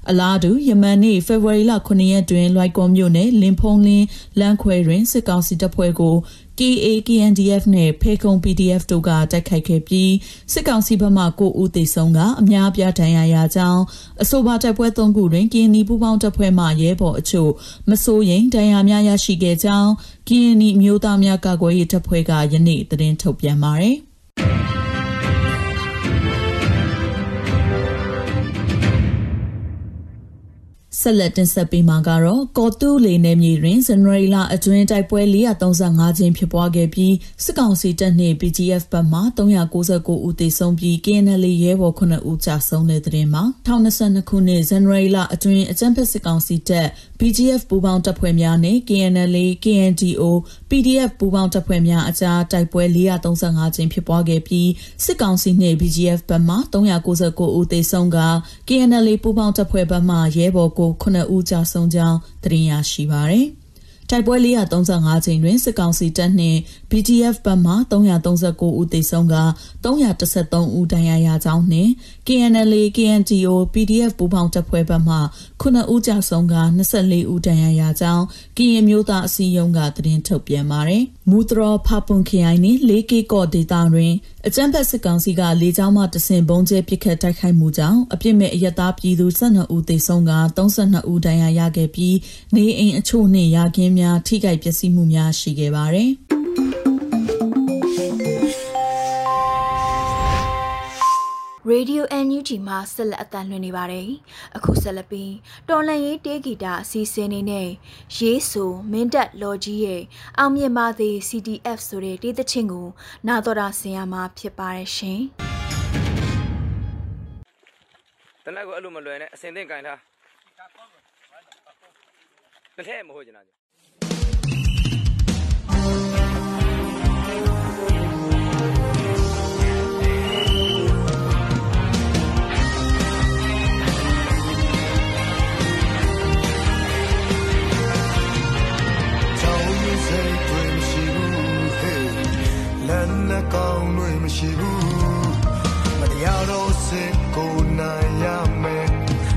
အလားတူယမန်နေ့ဖေဖော်ဝါရီလ9ရက်တွင်လွိုက်ကော်မြို့နယ်လင်းဖုံးလင်းလမ်းခွဲတွင်စစ်ကောင်စီတပ်ဖွဲ့ကို KA KNDF နဲ့ဖေကုံ PDF တို့ကတိုက်ခိုက်ခဲ့ပြီးစစ်ကောင်စီဘက်မှ9ဦးသေဆုံးကအများပြားဒဏ်ရာရကြောင်းအဆိုပါတိုက်ပွဲ၃ခုတွင် KNI ပူးပေါင်းတပ်ဖွဲ့မှရဲဘော်အချို့မစိုးရင်ဒဏ်ရာများရရှိခဲ့ကြောင်း KNI မျိုးသားများကာကွယ်ရေးတပ်ဖွဲ့ကယနေ့သတင်းထုတ်ပြန်ပါတယ် ဆက်လက်တင်ဆက်ပေးမှာကတော့ကော်တူးလေနယ်မြေတွင်ဇန်နဝါရီလအတွင်းတိုက်ပွဲ435ချင်းဖြစ်ပွားခဲ့ပြီးစစ်ကောင်စီတပ်နှင့် PGF ဘက်မှ399ဦးသေဆုံးပြီး KNL ရဲဘော်9ဦးကြာဆုံးတဲ့တဲ့မှာ2022ခုနှစ်ဇန်နဝါရီလအတွင်းအကြမ်းဖက်စစ်ကောင်စီတပ် PGF ပူးပေါင်းတပ်ဖွဲ့များနဲ့ KNL KNDO PDF ပူးပေါင်းတပ်ဖွဲ့များအကြားတိုက်ပွဲ435ချင်းဖြစ်ပွားခဲ့ပြီးစစ်ကောင်စီနှင့် BGF ဘက်မှ399ဦးသေဆုံးက KNL ပူးပေါင်းတပ်ဖွဲ့ဘက်မှရဲဘော်ကို9ဦးကြာဆုံးကြောင်းသတင်းရရှိပါရယ်တိုက်ပွဲ435ချိန်တွင်စစ်ကောင်စီတပ်နှင့် BGF ဘက်မှ339ဦးသေဆုံးက313ဦးဒဏ်ရာရကြောင်းနှင့် KNL KNTO PDF ပူးပေါင်းတပ်ဖွဲ့ဘက်မှ9ဦးကြာဆုံးက24ဦးဒဏ်ရာရကြောင်းကရင်မျိုးသားအစည်းအရုံးကသတင်းထုတ်ပြန်ပါတယ်။မူတရဖပွန်ခရိုင်နှင့် 4K ကော့ဒေတာတွင်အကြမ်းဖက်စစ်ကောင်စီကလေကြောင်းမှတဆင်ဘုံကျဲပစ်ခတ်တိုက်ခိုက်မှုကြောင့်အပြစ်မဲ့အရတားပြည်သူ12ဦးသေဆုံးက32ဦးဒဏ်ရာရခဲ့ပြီးနေအိမ်အချို့နှင့်ရာခင်းများထိခိုက်ပျက်စီးမှုများရှိခဲ့ပါတယ်။ Radio NUG မှာဆက်လက်အသံလွှင့်နေပါတယ်။အခုဆက်လက်ပြီးတော်လန်ရေးတေးဂီတာအစီအစဉ်နေနဲ့ရေးဆိုမင်းတက်လော်ကြီးရဲ့အောင်မြင်ပါသည် CDF ဆိုတဲ့တေးသချင်းကို နာတော်တာဆင်ရမှာဖြစ်ပါတယ်ရှင်။တနက်ကိုအဲ့လိုမလွယ်နဲ့အစင်သင့်ကင်ထားတစ်ထည့်မဟုတ်ကျင် တာကောင်းတွေမရှိဘူးမတရားတော့စစ်ကိုနိုင်ရမယ်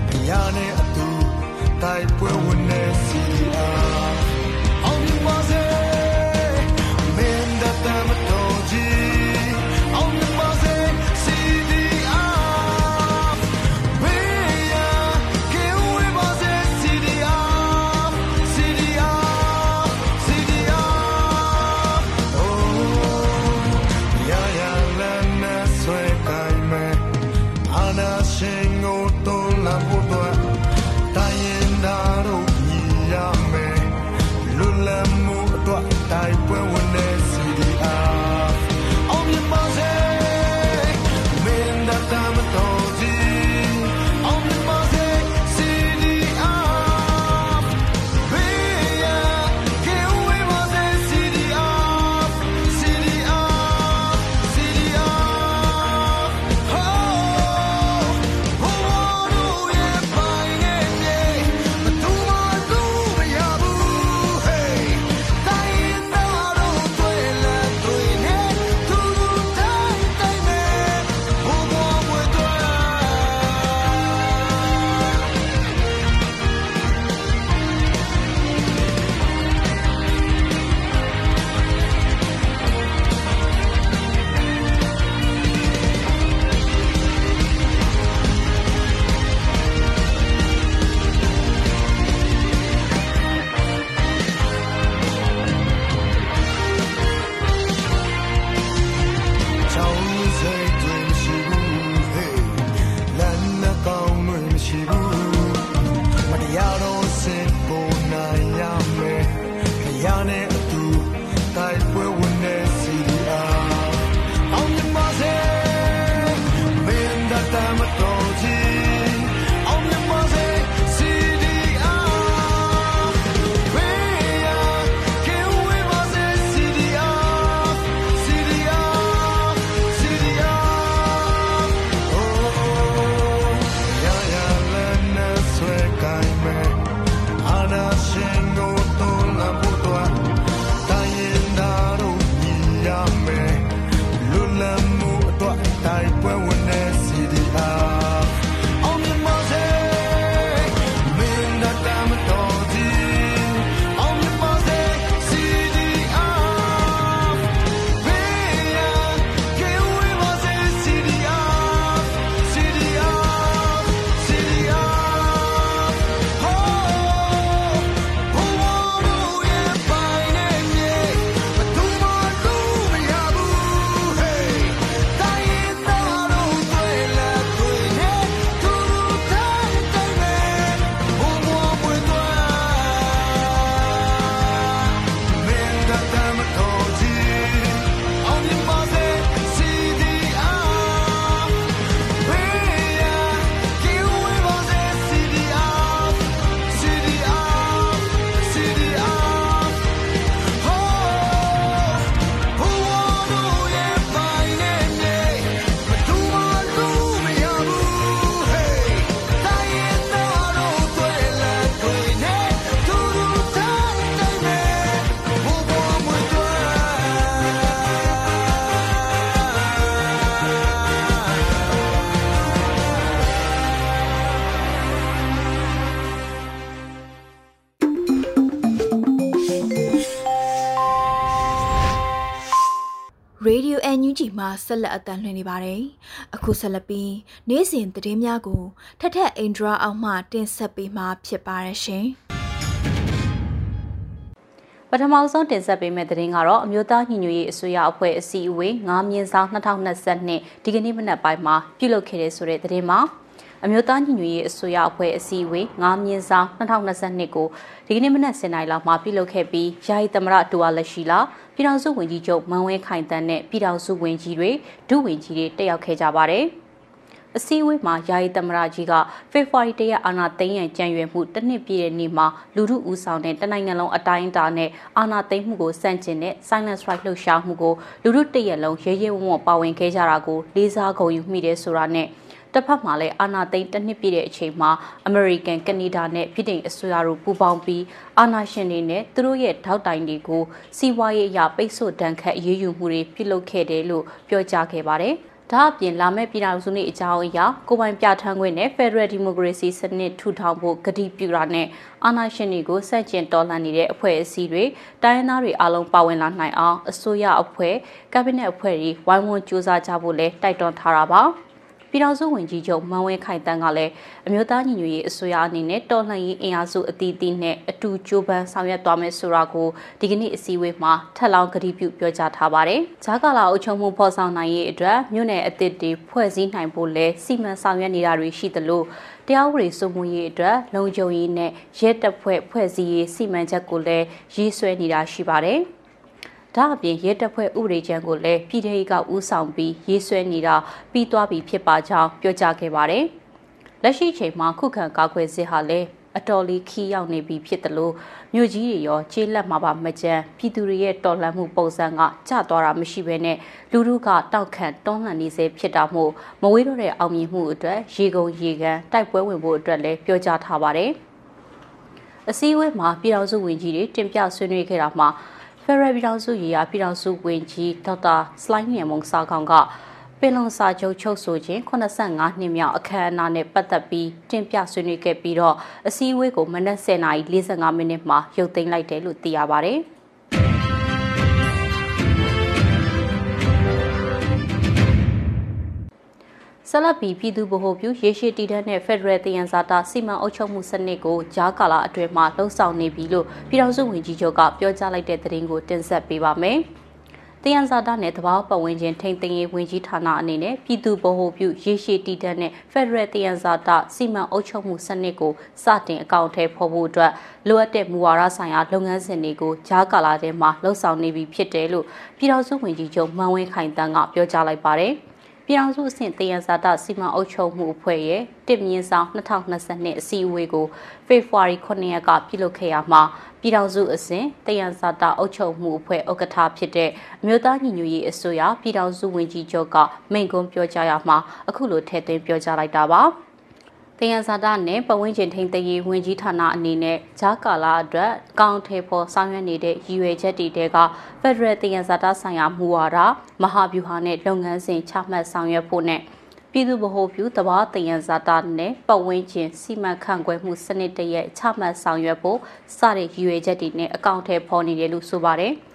ဘုရားနဲ့အတူတိုက်ပွဲဝင်နေစီအား ရေဒီယို NUG မှာဆက်လက်အသံလွှင့်နေပါတယ်။အခုဆက်လက်ပြီးနေ့စဉ်သတင်းများကိုထက်ထက်အင်ဒရာအောင်မှတင်ဆက်ပေးမှာဖြစ်ပါတယ်ရှင်။ပထမဆုံးတင်ဆက်ပေးမယ့်သတင်းကတော့အမျိုးသားညီညွတ်ရေးအစိုးရအဖွဲ့အစည်းအဝေး9မြင်းဆောင်2022ဒီကနေ့မနက်ပိုင်းမှာပြုလုပ်ခဲ့တဲ့ဆိုတဲ့သတင်းမှာအမျိုးသားညီညွတ်ရေးအစိုးရအဖွဲ့အစည်းအဝေး9မြင်းဆောင်2022ကိုဒီကနေ့မနက်7:00နာရီလောက်မှာပြုလုပ်ခဲ့ပြီးယာယီသမရတူဝါလက်ရှိလာ ပြည်ထောင်စုဝန်ကြီးချုပ်မန်ဝင်းခိုင်တန်းနဲ့ပြည်ထောင်စုဝန်ကြီးတွေဒုဝန်ကြီးတွေတက်ရောက်ခဲ့ကြပါတယ်။အစည်းအဝေးမှာယာယီသမရကြီးကဖေဖော်ဝါရီတရက်အာဏာသိမ်းရန်ကြံရွယ်မှုတစ်နှစ်ပြည့်တဲ့နေ့မှာလူထုဦးဆောင်တဲ့တနိုင်ငံလုံးအတိုင်းအတာနဲ့အာဏာသိမ်းမှုကိုစန့်ကျင်တဲ့ Silent Strike လှုပ်ရှားမှုကိုလူထုတရက်လုံးရဲရဲဝံ့ဝံ့ပါဝင်ခဲ့ကြတာကိုလေးစားဂုဏ်ယူမိတယ်ဆိုတာနဲ့ တစ်ဖက်မှာလည်းအာဏာသိမ်းတစ်နှစ်ပြည့်တဲ့အချိန်မှာအမေရိကန်ကနေဒါနဲ့ပြည်ထောင်အစိုးရတို့ပူးပေါင်းပြီးအာဏာရှင်တွေနဲ့သူတို့ရဲ့ထောက်တိုင်တွေကိုစီးပွားရေးအရပိတ်ဆို့ဒဏ်ခတ်အရေးယူမှုတွေပြုလုပ်ခဲ့တယ်လို့ပြောကြားခဲ့ပါတယ်။ဒါအပြင်လာမယ့်ပြည်ထောင်စုနေ့အကြောင်းအရာကိုပိုင်ပြဋ္ဌာန်းခွင့်နဲ့ Federal Democracy စနစ်ထူထောင်ဖို့ကတိပြုတာနဲ့အာဏာရှင်တွေကိုစန့်ကျင်တော်လှန်နေတဲ့အဖွဲ့အစည်းတွေတိုင်းရင်းသားတွေအားလုံးပါဝင်လာနိုင်အောင်အစိုးရအဖွဲ့ကက်ဘိနက်အဖွဲ့တွေဝိုင်းဝန်းကြိုးစားကြဖို့လည်းတိုက်တွန်းထားတာပါ ပြည်ထောင်စုဝန်ကြီးချုပ်မန်ဝင်းခိုင်တန်းကလည်းအမျိုးသားညီညွတ်ရေးအစိုးရအနေနဲ့တော်လှန်ရေးအင်အားစုအသီးသီးနဲ့အတူကြိုးပမ်းဆောင်ရွက်သွားမယ်ဆိုတာကိုဒီကနေ့အစည်းအဝေးမှာထပ်လောင်းကတိပြုပြောကြားထားပါတယ်။ဂျာကာလာအုပ်ချုပ်မှုဖော်ဆောင်နိုင်ရေးအတွက်မြို့နယ်အသစ်တွေဖွဲ့စည်းနိုင်ဖို့လဲစီမံဆောင်ရွက်နေတာတွေရှိသလိုတရားဥပဒေစိုးမိုးရေးအတွက်လုံခြုံရေးနဲ့ရဲတပ်ဖွဲ့ဖွဲ့စည်းရေးစီမံချက်ကိုလည်းရေးဆွဲနေတာရှိပါတယ်။ ဒါအပြင်ရဲတပ်ဖွဲ့ဥပဒေချမ်းကိုလည်းပြည်ထောင်ကဦးဆောင်ပြီးရေးဆွဲနေတာပြီးသွားပြီဖြစ်ပါကြောင်းပြောကြားခဲ့ပါတယ်။လက်ရှိချိန်မှာခုခံကာကွယ်စစ်ဟာလည်းအတော်လေးခီးရောက်နေပြီဖြစ်တယ်လို့မြို့ကြီးတွေရောကျေးလက်မှာပါမကြမ်းပြည်သူတွေရဲ့တော်လှန်မှုပုံစံကကျသွားတာမရှိဘဲနဲ့လူလူကတောက်ခန့်တွန်းလှန်နေစေဖြစ်တာမို့မဝေးတော့တဲ့အောင်မြင်မှုအတွက်ရေကုန်ရေကန်တိုက်ပွဲဝင်ဖို့အတွက်လည်းပြောကြားထားပါတယ်။အစည်းအဝေးမှာပြည်ထောင်စုဝန်ကြီးတွေတင်ပြဆွေးနွေးခဲ့တာမှာ ဖရယ်ပြည်ထောင်စုရေးရာပြည်ထောင်စုဝန်ကြီးဒေါက်တာစလိုင်းငယ်မုံစာကောင်ကပင်လုံစာချုပ်ချုပ်ဆိုခြင်း85နှစ်မြောက်အခမ်းအနားနဲ့ပတ်သက်ပြီးတင်ပြဆွေးနွေးခဲ့ပြီးတော့အစည်းအဝေးကိုမနက်10:45မိနစ်မှာရုပ်သိမ်းလိုက်တယ်လို့သိရပါဗျ။ ဆလပီပြည်သူ့ဗဟိုပြုရေရှိတည်တဲ့နဲ့ဖက်ဒရယ်တယန်ဇာတာစီမံအုပ်ချုပ်မှုစနစ်ကိုဂျားကာလာအတွင်းမှာလှုံ့ဆော်နေပြီလို့ပြည်ထောင်စုဝန်ကြီးချုပ်ကပြောကြားလိုက်တဲ့သတင်းကိုတင်ဆက်ပေးပါမယ်။တယန်ဇာတာနဲ့တဘာပတ်ဝန်းကျင်ထိန်းသိမ်းရေးဝန်ကြီးဌာနအနေနဲ့ပြည်သူဗဟိုပြုရေရှည်တည်တံ့တဲ့ Federal တယန်ဇာတာစီမံအုပ်ချုပ်မှုစနစ်ကိုစတင်အကောင့်ထဲဖော်ဖို့အတွက်လိုအပ်တဲ့မူဝါဒဆိုင်ရာလုပ်ငန်းစဉ်တွေကိုဂျားကာလာထဲမှာလှုပ်ဆောင်နေပြီဖြစ်တယ်လို့ပြည်ထောင်စုဝန်ကြီးချုပ်မန်ဝင်းခိုင်တန်းကပြောကြားလိုက်ပါတယ်။ ပြည်အောင်စုအဆင့်တယံဇာတစီမံအုပ်ချုပ်မှုအဖွဲ့ရဲ့တစ်မြင့်ဆောင်2022အစည်းအဝေးကိုဖေဖော်ဝါရီ9ရက်ကပြုလုပ်ခဲ့ရမှာပြည်ထောင်စုအဆင့်တယံဇာတအုပ်ချုပ်မှုအဖွဲ့ဥက္ကဋ္ဌဖြစ်တဲ့အမျိုးသားညီညွတ်ရေးအစိုးရပြည်ထောင်စုဝန်ကြီးချုပ်ကမိန့်ခွန်းပြောကြားရမှာအခုလိုထည့်သွင်းပြောကြားလိုက်တာပါ။ တယံဇာတာနဲ့ပဝင်းကျင်ထိန်တရေးဝင်ကြီးဌာနအနေနဲ့ဂျာကာလာအတွက်ကောင်းထေဖို့ဆောင်ရွက်နေတဲ့ရည်ရွယ်ချက်တွေတဲကဖက်ဒရယ်တယံဇာတာဆိုင်ရာမူဝါဒမဟာဗျူဟာနဲ့လုပ်ငန်းစဉ်ချမှတ်ဆောင်ရွက်ဖို့နဲ့ပြည်သူ့ဗဟိုပြုတဘာတယံဇာတာနဲ့ပတ်ဝန်းကျင်စီမံခန့်ခွဲမှုစနစ်တရဲ့ချမှတ်ဆောင်ရွက်ဖို့စတဲ့ရည်ရွယ်ချက်တွေနဲ့အကောင့်ထဲပေါ်နေတယ်လို့ဆိုပါတယ်။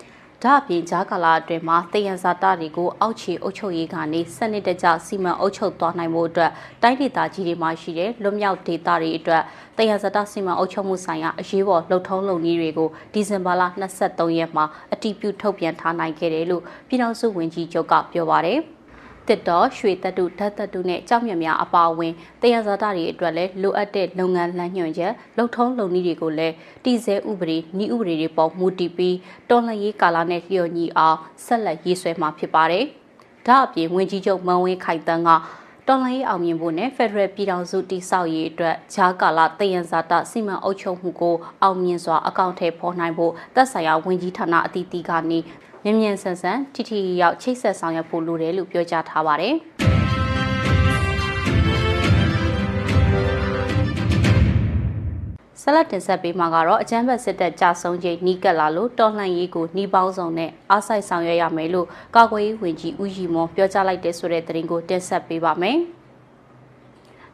ဒါအပြင်ဂျာကာလာအတွင်းမှာတယံဇာတာတွေကိုအောက်ခြေအုပ်ချုပ်ရေးကနေစနစ်တကျစီမံအုပ်ချုပ်သွားနိုင်မှုအတွက်တိုင်းဒေသကြီးတွေမှာရှိတဲ့လွတ်မြောက်ဒေသတွေအတွက်တယံဇာတာစီမံအုပ်ချုပ်မှုဆိုင်ရာအရေးပေါ်လှုပ်ထုံးလုပ်နည်းတွေကိုဒီဇင်ဘာလ23ရက်မှာအတည်ပြုထုတ်ပြန်ထားနိုင်ခဲ့တယ်လို့ပြည်ထောင်စုဝန်ကြီးချုပ်ကပြောပါတယ်။ တစ်တော်ရွှေတက်တုဓာတ်တက်တုနဲ့ကြောက်မြမြအပါအဝင်တယံဇာတာတွေအတွက်လည်းလိုအပ်တဲ့လုပ်ငန်းလမ်းညွှန်ချက်လုံထုံးလုံနည်းတွေကိုလည်းတည်ဆဲဥပဒေဤဥပဒေတွေပေါ်မူတည်ပြီးတော်လှန်ရေးကာလနဲ့လျော်ညီအောင်ဆက်လက်ရေးဆွဲမှာဖြစ်ပါတယ်။ဒါအပြင်ဝင်ကြီးချုပ်မန်ဝင်းခိုင်တန်းကတော်လှန်ရေးအောင်မြင်ဖို့နဲ့ Federal ပြည်ထောင်စုတည်ဆောက်ရေးအတွက်ဂျာကာလာတယံဇာတစီမံအုပ်ချုပ်မှုကိုအောင်မြင်စွာအကောင့်ထဲပေါ်နိုင်ဖို့သက်ဆိုင်ရာဝန်ကြီးဌာနအသီးသီးကနေ မြန်မြန်ဆန်ဆန်ထိထိရောက်ချိတ်ဆက်ဆောင်ရွက်ဖို့လိုတယ်လို့ပြောကြားထားပါတယ်။ဆက်လက်တင်ဆက်ပေးမှာကတော့အကြမ်းဖက်စစ်တပ်ကြာဆုံးချိန်နီးကပ်လာလို့တော်လှန်ရေးကိုနှီးပေါင်းစုံနဲ့အားစိုက်ဆောင်ရွက်ရမယ်လို့ကာကွယ်ရေးဝန်ကြီးဦးရီမွန်ပြောကြားလိုက်တဲ့ဆိုတဲ့သတင်းကိုတင်ဆက်ပေးပါမယ်။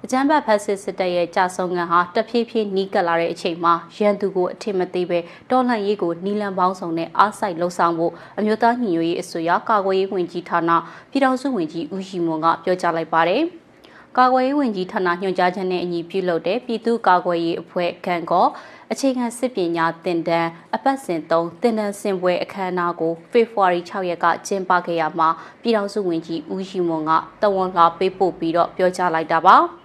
အကြမ်းဖက်ဖက်စစ်စစ်တပ်ရဲ့ကြာဆုံးငံဟာတဖြည်းဖြည်းနီးကပ်လာတဲ့အချိန်မှာရန်သူကိုအထင်မသေးပဲတော်လှန်ရေးကိုနီလန်ပေါင်းစုံနဲ့အားစိုက်လှုံ့ဆော်ဖို့အမျိုးသားညီညွတ်ရေးအစိုးရကာကွယ်ရေးဝန်ကြီးဌာနပြည်ထောင်စုဝန်ကြီးဦးရှိမွန်ကပြောကြားလိုက်ပါတယ်။ကာကွယ်ရေးဝန်ကြီးဌာနညွှန်ကြားချက်နဲ့အညီပြုလုပ်တဲ့ပြည်သူ့ကာကွယ်ရေးအဖွဲ့ခံကောအခြေခံစစ်ပညာသင်တန်းအပတ်စဉ်3သင်တန်းဆင်ပွဲအခမ်းအနားကိုဖေဖော်ဝါရီ6ရက်ကကျင်းပခဲ့ရမှာပြည်ထောင်စုဝန်ကြီးဦးရှိမွန်ကတဝန်လာပေးပို့ပြီးတော့ပြောကြားလိုက်တာပါ။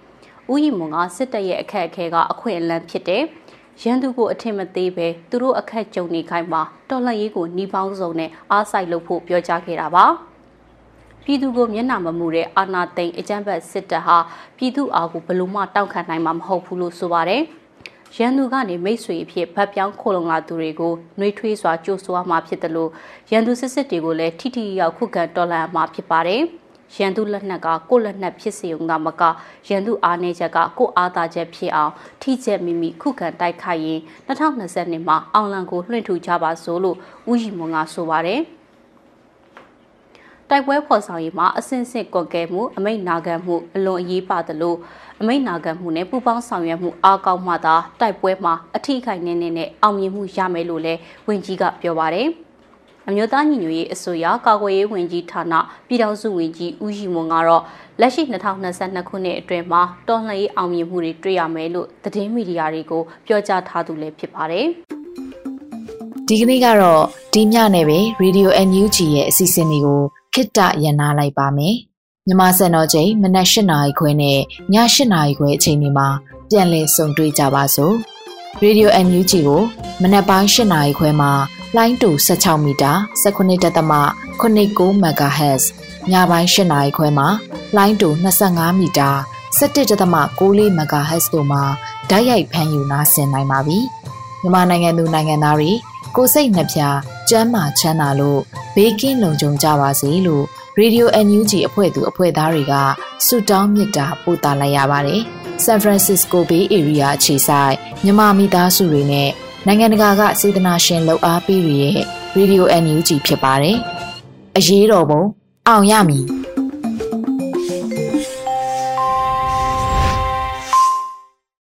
ဦးရီမွန်ကစစ်တပ်ရဲ့အခက်အခဲကအခွင့်အလမ်းဖြစ်တယ်။ရန်သူကိုအထင်မသေးပဲသူတို့အခက်ကြုံနေခိုင်းမှာတော်လှန်ရေးကိုနှီးပေါင်းစုံနဲ့အားစိုက်လုပ်ဖို့ပြောကြားခဲ့တာပါ။ပြည်သူကိုမျက်နှာမမူတဲ့အာဏာသိမ်းအကြမ်းဖက်စစ်တပ်ဟာပြည်သူအားကိုဘလို့မှတောက်ခံနိုင်မှာမဟုတ်ဘူးလို့ဆိုပါတယ်။ရန်သူကနေမိတ်ဆွေအဖြစ်ဗတ်ပြောင်းခိုလုံလာသူတွေကိုနှွေးထွေးစွာကြိုးဆိုရမှာဖြစ်တယ်လို့ရန်သူစစ်စစ်တွေကိုလည်းထိထိရောက်ခုခံတော်လှန်မှာဖြစ်ပါတယ်။ ရန်သူလက်နက်ကကိုလက်နက်ဖြစ်စေုံကမကရန်သူအားနေချက်ကကိုအားသာချက်ဖြစ်အောင်ထိချက်မိမိခုခံတိုက်ခိုက်ရင်2020မှာအောင်လံကိုလွှင့်ထူကြပါစို့လို့ဦးရီမွန်ကဆိုပါတယ်တိုက်ပွဲဖော်ဆောင်ရေးမှာအဆင့်ဆင့်ကွက်ကဲမှုအမိတ်နာခံမှုအလွန်အရေးပါသလိုအမိတ်နာခံမှုနဲ့ပူပေါင်းဆောင်ရွက်မှုအားကောင်းမှသာတိုက်ပွဲမှာအထီးခိုင်နေနေနဲ့အောင်မြင်မှုရမယ်လို့လည်းဝန်ကြီးကပြောပါတယ်။ အမျိုးသားညီညွတ်ရေးအစိုးရကာကွယ်ရေးဝန်ကြီးဌာနပြည်ထောင်စုဝန်ကြီးဦးရီမွန်ကတော့လက်ရှိ2022ခုနှစ်အတွင်းမှာတော်လှန်ရေးအောင်မြင်မှုတွေတွေ့ရမယ်လို့သတင်းမီဒီယာတွေကိုပြောကြားထားသူလည်းဖြစ်ပါတယ်။ဒီကနေ့ကတော့ဒီညနဲ့ပဲ Radio NUG ရဲ့အစီအစဉ်လေးကိုခਿੱတရနာလိုက်ပါမယ်။မြန်မာစံတော်ချိန်မနက်၈နာရီခွဲနဲ့ည၈နာရီခွဲအချိန်တွေမှာပြန်လည်ဆုံတွေ့ကြပါစို့။ Radio NUG ကိုမနက်ပိုင်း၈နာရီခွဲမှာ လိုင်းတူ16မီတာ19.89 MHz ညပိုင်း8နာရီခွဲမှာလိုင်းတူ25မီတာ17.64 MHz တို့မှာဓာတ်ရိုက်ဖမ်းယူနာဆင်နိုင်ပါပြီ။မြန်မာနိုင်ငံသူနိုင်ငံသားတွေကိုစိတ်နှပြစမ်းမာချမ်းသာလို့ဘေးကင်းလုံခြုံကြပါစေလို့ Radio NUG အဖွဲ့သူအဖွဲ့သားတွေကဆုတောင်းမေတ္တာပို့သလိုက်ရပါတယ်။ San Francisco Bay Area အခြေစိုက်မြန်မာမိသားစုတွေနဲ့ နိုင်ငံတကာကစေတနာရှင်လှုပ်အားပေးတွေရဲ့ Radio NUG ဖြစ်ပါတယ်။အရေးတော်ပုံအောင်ရမည်